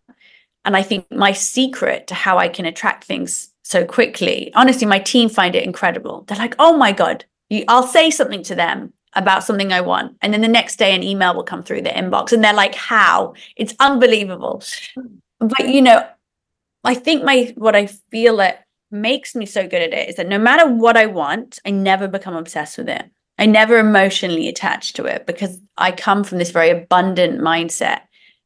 And I think my secret to how I can attract things so quickly, honestly, my team find it incredible. They're like, oh my God, you, I'll say something to them about something I want. And then the next day, an email will come through their inbox. And they're like, how? It's unbelievable. But, you know, I think my what I feel that makes me so good at it is that no matter what I want, I never become obsessed with it. I never emotionally attach to it because I come from this very abundant mindset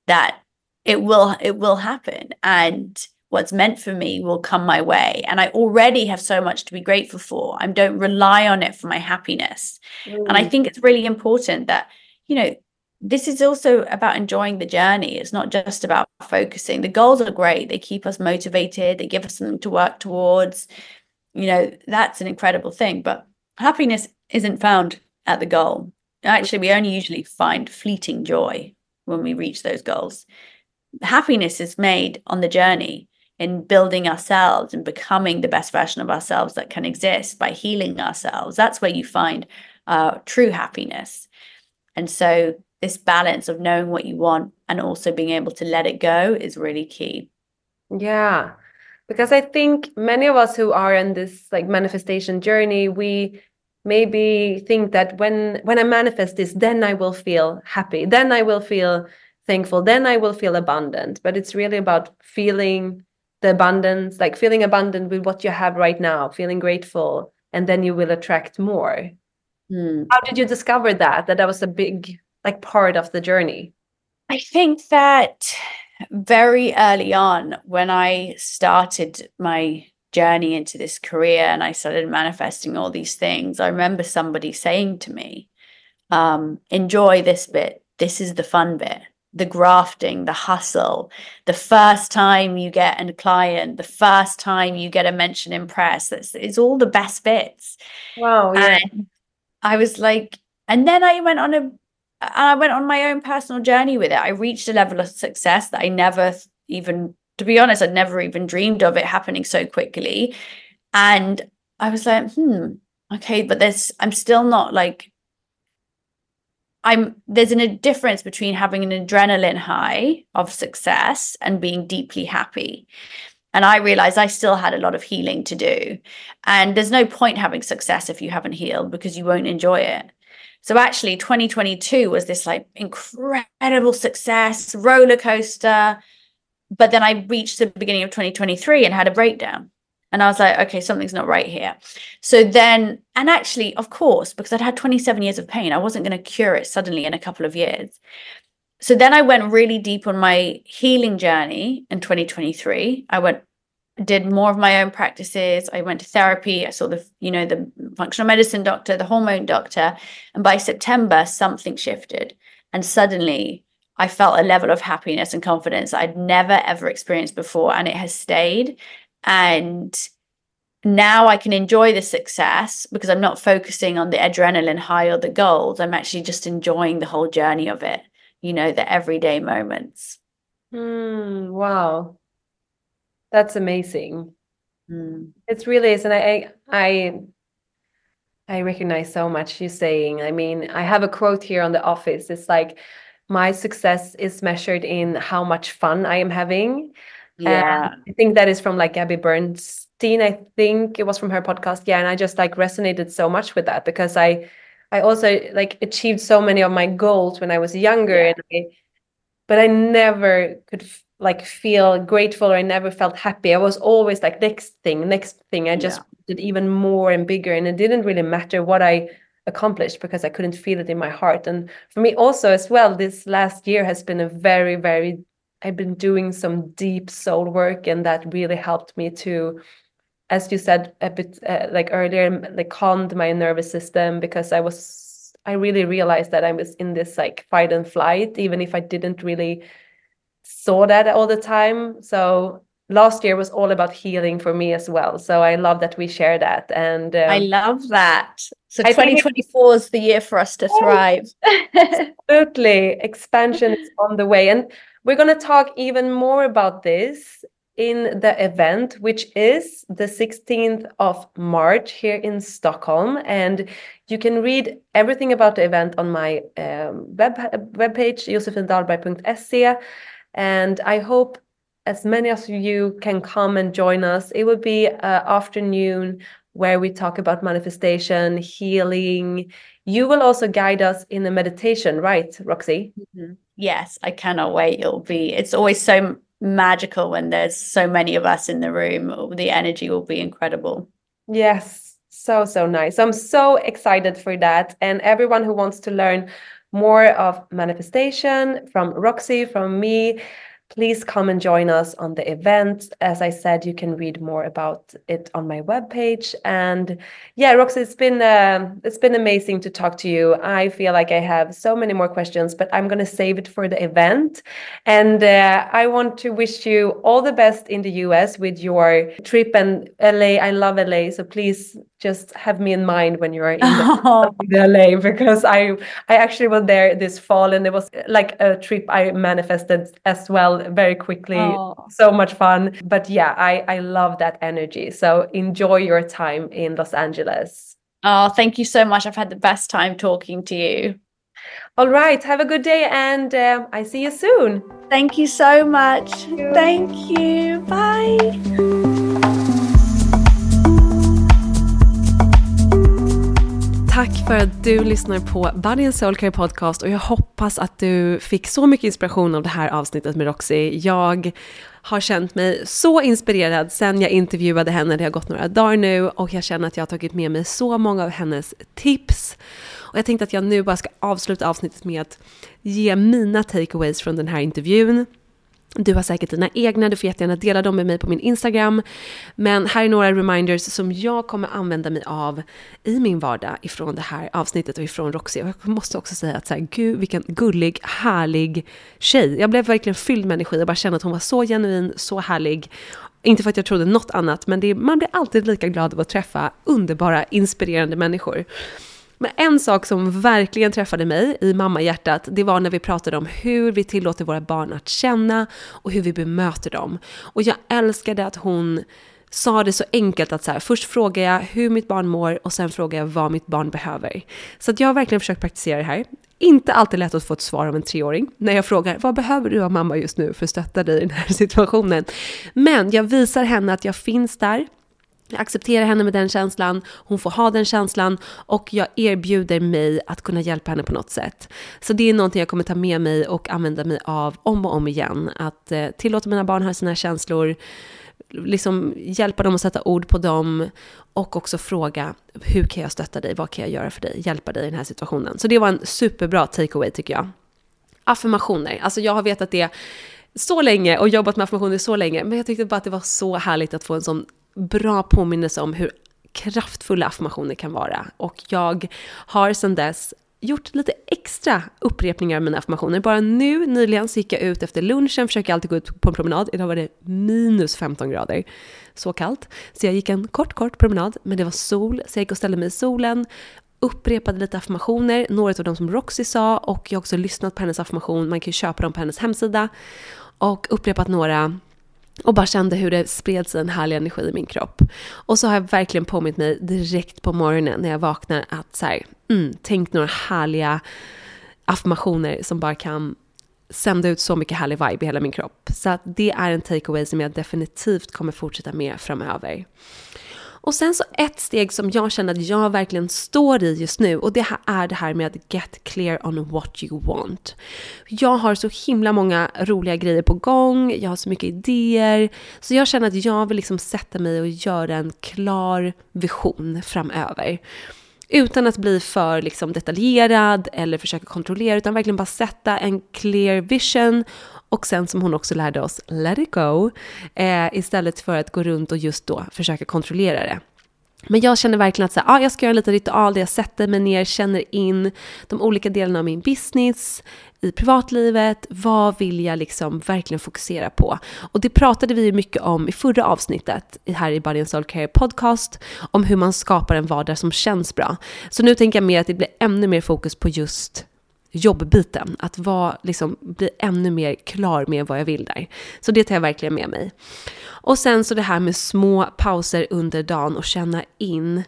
that it will it will happen and what's meant for me will come my way and i already have so much to be grateful for i don't rely on it for my happiness mm. and i mm. think it's really important that you know this is also about enjoying the journey. It's not just about focusing. The goals are great. They keep us motivated. They give us something to work towards. You know, that's an incredible thing. But happiness isn't found at the goal. Actually, we only usually find fleeting joy when we reach those goals. Happiness is made on the journey in building ourselves and becoming the best version of ourselves that can exist by healing ourselves. That's where you find uh, true happiness. And so this balance of knowing what you want and also being able to let it go is really key. Yeah. Because I think many of us who are in this like manifestation journey, we maybe think that when when I manifest this, then I will feel happy, then I will feel thankful, then I will feel abundant. But it's really about feeling the abundance, like feeling abundant with what you have right now, feeling grateful, and then you will attract more. Hmm. How did you discover that? That that was a big like part of the journey. I think that very early on, when I started my journey into this career and I started manifesting all these things, I remember somebody saying to me, um, enjoy this bit. This is the fun bit. The grafting, the hustle, the first time you get a client, the first time you get a mention in press, that's it's all the best bits. Wow. Yeah. And I was like, and then I went on a and I went on my own personal journey with it. I reached a level of success that I never even, to be honest, I'd never even dreamed of it happening so quickly. And I was like, hmm, okay, but there's, I'm still not like, I'm, there's an, a difference between having an adrenaline high of success and being deeply happy. And I realized I still had a lot of healing to do. And there's no point having success if you haven't healed because you won't enjoy it. So actually 2022 was this like incredible success, roller coaster. But then I reached the beginning of 2023 and had a breakdown. And I was like, okay, something's not right here. So then, and actually, of course, because I'd had 27 years of pain, I wasn't going to cure it suddenly in a couple of years. So then I went really deep on my healing journey in 2023. I went did more of my own practices. I went to therapy. I saw the, you know, the functional medicine doctor, the hormone doctor. And by September, something shifted. And suddenly I felt a level of happiness and confidence I'd never ever experienced before. And it has stayed. And now I can enjoy the success because I'm not focusing on the adrenaline high or the goals. I'm actually just enjoying the whole journey of it, you know, the everyday moments. Mm, wow. That's amazing. Mm. It really is, and I, I, I recognize so much you saying. I mean, I have a quote here on the office. It's like, my success is measured in how much fun I am having. Yeah. I think that is from like Gabby Bernstein. I think it was from her podcast. Yeah, and I just like resonated so much with that because I, I also like achieved so many of my goals when I was younger, Yeah. and I, but I never could like feel grateful or I never felt happy. I was always like next thing, next thing. I just did even more and bigger and it didn't really matter what I accomplished because I couldn't feel it in my heart. And for me also as well, this last year has been a very, very I've been doing some deep soul work and that really helped me to as you said a bit uh, like earlier like calmed my nervous system because I was I really realized that I was in this like fight and flight even if I didn't really saw that all the time. So last year was all about healing for me as well. So I love that we share that. And um, I love that. So I 2024 is the year for us to thrive. <laughs> absolutely expansion is on the way. And we're going to talk even more about this in the event, which is the 16th of March here in Stockholm. And you can read everything about the event on my um, web webpage, josefindahlberg.se. And I hope as many of you can come and join us. It will be an afternoon where we talk about manifestation, healing. You will also guide us in a meditation, right, Roxie? Yes, I cannot wait. It'll be, it's always so magical when there's so many of us in the room. The energy will be incredible. Yes, so, so nice. I'm so excited for that. And everyone who wants to learn more of manifestation from Roxie, from me, please come and join us on the event. As I said, you can read more about it on my webpage. And yeah, Roxie, it's been uh, it's been amazing to talk to you. I feel like I have so many more questions, but I'm gonna save it for the event. And uh, I want to wish you all the best in the US with your trip and LA. I love LA, so please just have me in mind when you are in the, <laughs> Oh, LA because I I actually was there this fall and it was like a trip I manifested as well very quickly. Oh. So much fun. But yeah, I I love that energy. So enjoy your time in Los Angeles. oh, thank you so much. I've had the best time talking to you. All right, have a good day and uh, I see you soon. Thank you so much. Thank you. Bye. Tack för att du lyssnar på Body and Soul Care Podcast och jag hoppas att du fick så mycket inspiration av det här avsnittet med Roxy. Jag har känt mig så inspirerad sen jag intervjuade henne, det har gått några dagar nu och jag känner att jag har tagit med mig så många av hennes tips. Och jag tänkte att jag nu bara ska avsluta avsnittet med att ge mina takeaways från den här intervjun. Du har säkert dina egna, du får jättegärna dela dem med mig på min Instagram. Men här är några reminders som jag kommer använda mig av i min vardag ifrån det här avsnittet och ifrån Roxy. Och jag måste också säga att så här, gud vilken gullig, härlig tjej. Jag blev verkligen fylld med energi och bara kände att hon var så genuin, så härlig. Inte för att jag trodde något annat, men det, man blir alltid lika glad av att träffa underbara, inspirerande människor. Men en sak som verkligen träffade mig i mammahjärtat, det var när vi pratade om hur vi tillåter våra barn att känna och hur vi bemöter dem. Och jag älskade att hon sa det så enkelt att så här, först frågar jag hur mitt barn mår och sen frågar jag vad mitt barn behöver. Så att jag har verkligen försökt praktisera det här. Inte alltid lätt att få ett svar av en treåring när jag frågar vad behöver du av mamma just nu för att stötta dig i den här <laughs> situationen. Men jag visar henne att jag finns där jag accepterar henne med den känslan, hon får ha den känslan och jag erbjuder mig att kunna hjälpa henne på något sätt. Så det är någonting jag kommer ta med mig och använda mig av om och om igen. Att eh, tillåta mina barn ha sina känslor, liksom hjälpa dem att sätta ord på dem och också fråga hur kan jag stötta dig, vad kan jag göra för dig, hjälpa dig i den här situationen. Så det var en superbra takeaway tycker jag. Affirmationer, alltså jag har vetat det så länge och jobbat med affirmationer så länge, men jag tyckte bara att det var så härligt att få en sån bra påminnelse om hur kraftfulla affirmationer kan vara. Och jag har sedan dess gjort lite extra upprepningar av mina affirmationer. Bara nu nyligen så gick jag ut efter lunchen, försöker alltid gå ut på en promenad. Idag var det minus 15 grader, så kallt. Så jag gick en kort, kort promenad, men det var sol, så jag gick och ställde mig i solen, upprepade lite affirmationer, några av dem som Roxy sa och jag har också lyssnat på hennes affirmation, man kan ju köpa dem på hennes hemsida. Och upprepat några och bara kände hur det spred sig en härlig energi i min kropp. Och så har jag verkligen påmint mig direkt på morgonen när jag vaknar att så här, mm, tänk några härliga affirmationer som bara kan sända ut så mycket härlig vibe i hela min kropp. Så att det är en takeaway som jag definitivt kommer fortsätta med framöver. Och sen så ett steg som jag känner att jag verkligen står i just nu och det här är det här med att get clear on what you want. Jag har så himla många roliga grejer på gång, jag har så mycket idéer, så jag känner att jag vill liksom sätta mig och göra en klar vision framöver. Utan att bli för liksom detaljerad eller försöka kontrollera, utan verkligen bara sätta en clear vision och sen som hon också lärde oss, let it go, eh, istället för att gå runt och just då försöka kontrollera det. Men jag känner verkligen att så här, ah, jag ska göra en liten ritual där jag sätter mig ner, känner in de olika delarna av min business, i privatlivet, vad vill jag liksom verkligen fokusera på? Och det pratade vi ju mycket om i förra avsnittet här i Body and Soul Care Podcast, om hur man skapar en vardag som känns bra. Så nu tänker jag mer att det blir ännu mer fokus på just jobbbiten. Att vara, liksom, bli ännu mer klar med vad jag vill där. Så det tar jag verkligen med mig. Och sen så det här med små pauser under dagen och känna in.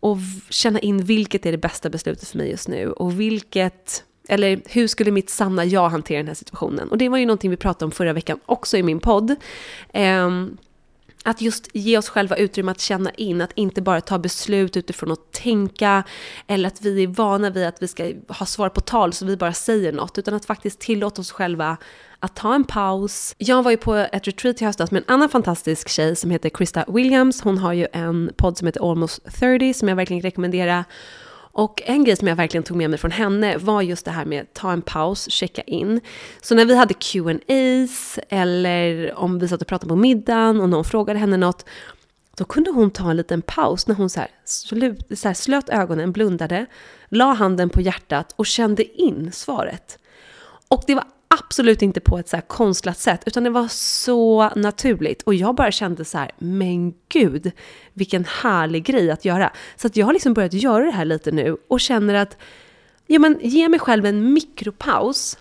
Och känna in vilket är det bästa beslutet för mig just nu. Och vilket, eller hur skulle mitt sanna jag hantera den här situationen? Och det var ju någonting vi pratade om förra veckan också i min podd. Um, att just ge oss själva utrymme att känna in, att inte bara ta beslut utifrån att tänka eller att vi är vana vid att vi ska ha svar på tal så vi bara säger något, utan att faktiskt tillåta oss själva att ta en paus. Jag var ju på ett retreat i höstas med en annan fantastisk tjej som heter Krista Williams. Hon har ju en podd som heter Almost 30 som jag verkligen rekommenderar. Och en grej som jag verkligen tog med mig från henne var just det här med att ta en paus, checka in. Så när vi hade Q&As eller om vi satt och pratade på middagen och någon frågade henne något, då kunde hon ta en liten paus när hon så här, slut, så här slöt ögonen, blundade, la handen på hjärtat och kände in svaret. Och det var absolut inte på ett så här konstlat sätt, utan det var så naturligt. Och jag bara kände så här, men gud, vilken härlig grej att göra. Så att jag har liksom börjat göra det här lite nu och känner att, ja men ge mig själv en mikropaus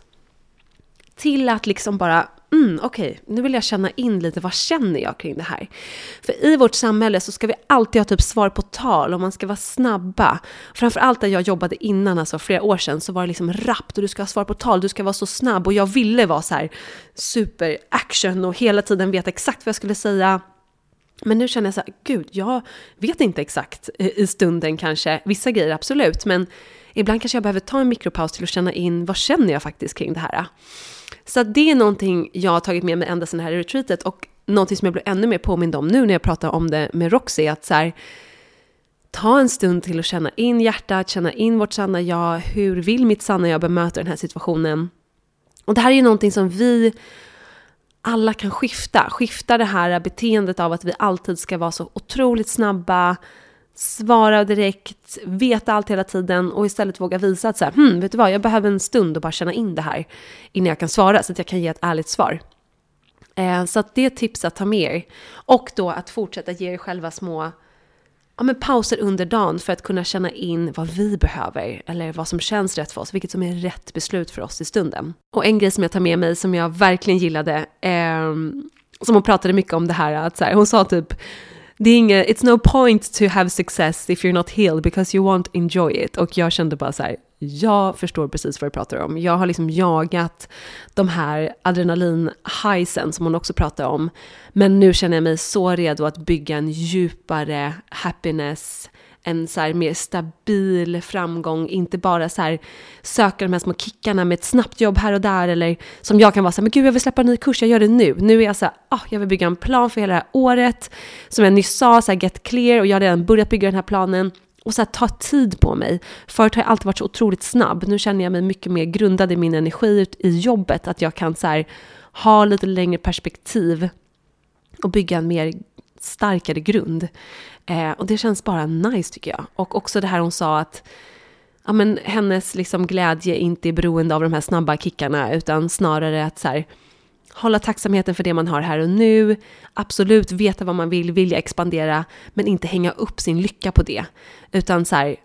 till att liksom bara mm, okej, okay, nu vill jag känna in lite, vad känner jag kring det här? För i vårt samhälle så ska vi alltid ha typ svar på tal och man ska vara snabba. Framförallt där jag jobbade innan, alltså flera år sedan, så var det liksom rappt och du ska ha svar på tal, du ska vara så snabb och jag ville vara så här super action och hela tiden veta exakt vad jag skulle säga. Men nu känner jag så här, gud, jag vet inte exakt eh, i stunden kanske. Vissa grejer absolut, men ibland kanske jag behöver ta en mikropaus till att känna in vad känner jag faktiskt kring det här. Så det är någonting jag har tagit med mig ända sedan det här retreatet och någonting som jag blir ännu mer påmind om nu när jag pratar om det med Roxy, att så här, ta en stund till att känna in hjärtat, känna in vårt sanna jag, hur vill mitt sanna jag bemöta den här situationen? Och det här är ju någonting som vi alla kan skifta, skifta det här beteendet av att vi alltid ska vara så otroligt snabba, svara direkt, veta allt hela tiden och istället våga visa att så här, hmm, vet du vad, jag behöver en stund och bara känna in det här innan jag kan svara så att jag kan ge ett ärligt svar. Eh, så att det är ett tips att ta med er. Och då att fortsätta ge er själva små ja, men pauser under dagen för att kunna känna in vad vi behöver eller vad som känns rätt för oss, vilket som är rätt beslut för oss i stunden. Och en grej som jag tar med mig som jag verkligen gillade, eh, som hon pratade mycket om det här, att så här, hon sa typ det är inga, it's no point to have success if you're not healed because you won't enjoy it. Och jag kände bara så här, jag förstår precis vad du pratar om. Jag har liksom jagat de här adrenalin-highsen som hon också pratar om. Men nu känner jag mig så redo att bygga en djupare happiness, en så här mer stabil framgång, inte bara så här söka de här små kickarna med ett snabbt jobb här och där eller som jag kan vara så här, men gud jag vill släppa en ny kurs, jag gör det nu. Nu är jag så här, ah, jag vill bygga en plan för hela det här året. Som jag nyss sa, så här, get clear och jag har redan börjat bygga den här planen. Och så här, ta tid på mig. Förut har jag alltid varit så otroligt snabb. Nu känner jag mig mycket mer grundad i min energi i jobbet. Att jag kan så här, ha lite längre perspektiv och bygga en mer starkare grund. Eh, och det känns bara nice tycker jag. Och också det här hon sa att ja, men hennes liksom glädje inte är beroende av de här snabba kickarna utan snarare att så här, hålla tacksamheten för det man har här och nu, absolut veta vad man vill, vilja expandera, men inte hänga upp sin lycka på det. Utan så här,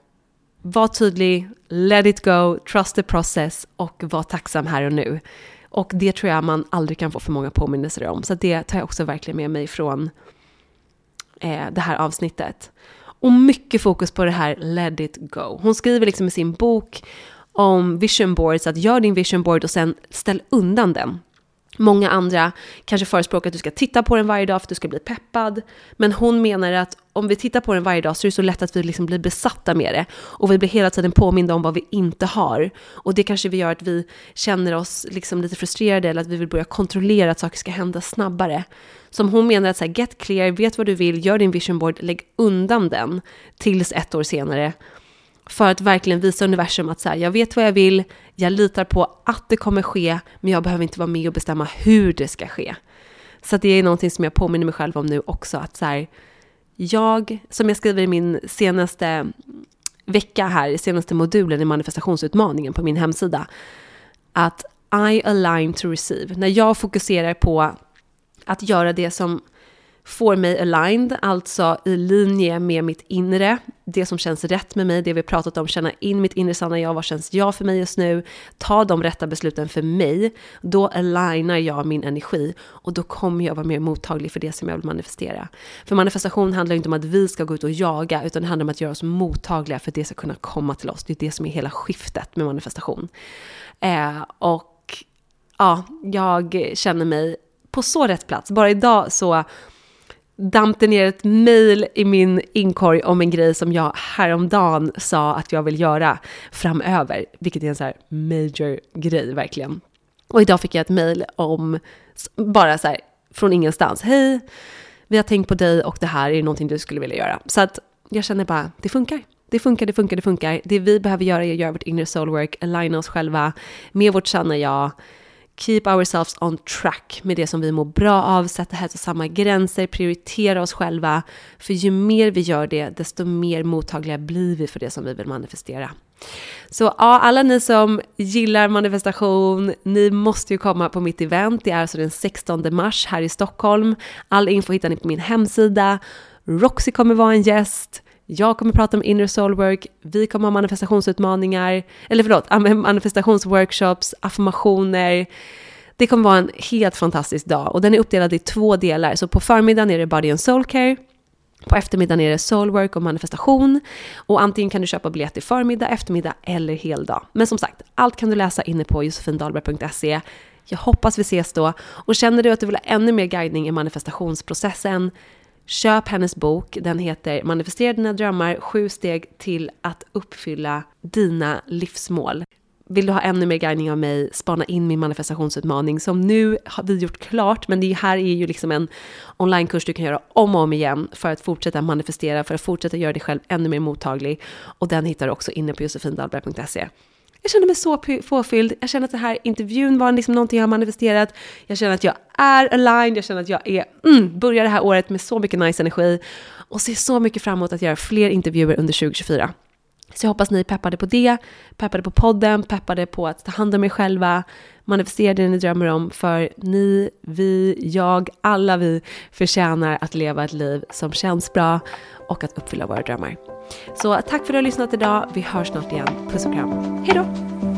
var tydlig, let it go, trust the process och var tacksam här och nu. Och det tror jag man aldrig kan få för många påminnelser om. Så det tar jag också verkligen med mig från eh, det här avsnittet. Och mycket fokus på det här let it go. Hon skriver liksom i sin bok om vision boards, att gör din vision board och sen ställ undan den. Många andra kanske förespråkar att du ska titta på den varje dag för att du ska bli peppad. Men hon menar att om vi tittar på den varje dag så är det så lätt att vi liksom blir besatta med det. Och vi blir hela tiden påminda om vad vi inte har. Och det kanske vi gör att vi känner oss liksom lite frustrerade eller att vi vill börja kontrollera att saker ska hända snabbare. Som hon menar att så här, get clear, vet vad du vill, gör din vision board, lägg undan den tills ett år senare. För att verkligen visa universum att så här, jag vet vad jag vill, jag litar på att det kommer ske, men jag behöver inte vara med och bestämma hur det ska ske. Så det är någonting som jag påminner mig själv om nu också, att så här, jag, som jag skriver i min senaste vecka här, senaste modulen i manifestationsutmaningen på min hemsida, att I align to receive. När jag fokuserar på att göra det som får mig aligned, alltså i linje med mitt inre, det som känns rätt med mig, det vi pratat om, känna in mitt inre sanna jag, vad känns jag för mig just nu, ta de rätta besluten för mig, då alignar jag min energi och då kommer jag vara mer mottaglig för det som jag vill manifestera. För manifestation handlar inte om att vi ska gå ut och jaga, utan det handlar om att göra oss mottagliga för att det ska kunna komma till oss. Det är det som är hela skiftet med manifestation. Eh, och ja, jag känner mig på så rätt plats. Bara idag så damp det ner ett mail i min inkorg om en grej som jag häromdagen sa att jag vill göra framöver, vilket är en så här major grej verkligen. Och idag fick jag ett mail om, bara så här, från ingenstans. Hej, vi har tänkt på dig och det här är någonting du skulle vilja göra. Så att jag känner bara, det funkar. Det funkar, det funkar, det funkar. Det vi behöver göra är att göra vårt inner soul work, aligna oss själva med vårt sanna jag, keep ourselves on track med det som vi mår bra av, sätta hälsosamma gränser, prioritera oss själva. För ju mer vi gör det, desto mer mottagliga blir vi för det som vi vill manifestera. Så ja, alla ni som gillar manifestation, ni måste ju komma på mitt event. Det är alltså den 16 mars här i Stockholm. All info hittar ni på min hemsida. Roxy kommer vara en gäst. Jag kommer prata om inner soul work, vi kommer ha manifestationsutmaningar, eller förlåt, <laughs> manifestationsworkshops, affirmationer. Det kommer vara en helt fantastisk dag och den är uppdelad i två delar. Så på förmiddagen är det Body and Soul Care. På eftermiddagen är det soulwork och manifestation. Och antingen kan du köpa biljett i förmiddag, eftermiddag eller heldag. Men som sagt, allt kan du läsa inne på josefindalberg.se. Jag hoppas vi ses då. Och känner du att du vill ha ännu mer guidning i manifestationsprocessen, köp hennes bok. Den heter Manifestera dina drömmar, sju steg till att uppfylla dina livsmål. Vill du ha ännu mer guidning av mig, spana in min manifestationsutmaning som nu har vi gjort klart, men det här är ju liksom en onlinekurs du kan göra om och om igen för att fortsätta manifestera, för att fortsätta göra dig själv ännu mer mottaglig. Och den hittar du också inne på josefindalberg.se. Jag känner mig så påfylld. Jag känner att den här intervjun var liksom någonting jag har manifesterat. Jag känner att jag är aligned. Jag känner att jag är, mm, börjar det här året med så mycket nice energi och ser så mycket fram emot att göra fler intervjuer under 2024. Så jag hoppas ni är peppade på det, peppade på podden, peppade på att ta hand om er själva, manifestera det ni drömmer om, för ni, vi, jag, alla vi förtjänar att leva ett liv som känns bra och att uppfylla våra drömmar. Så tack för att du har lyssnat idag. Vi hörs snart igen. Puss och kram. Hej då!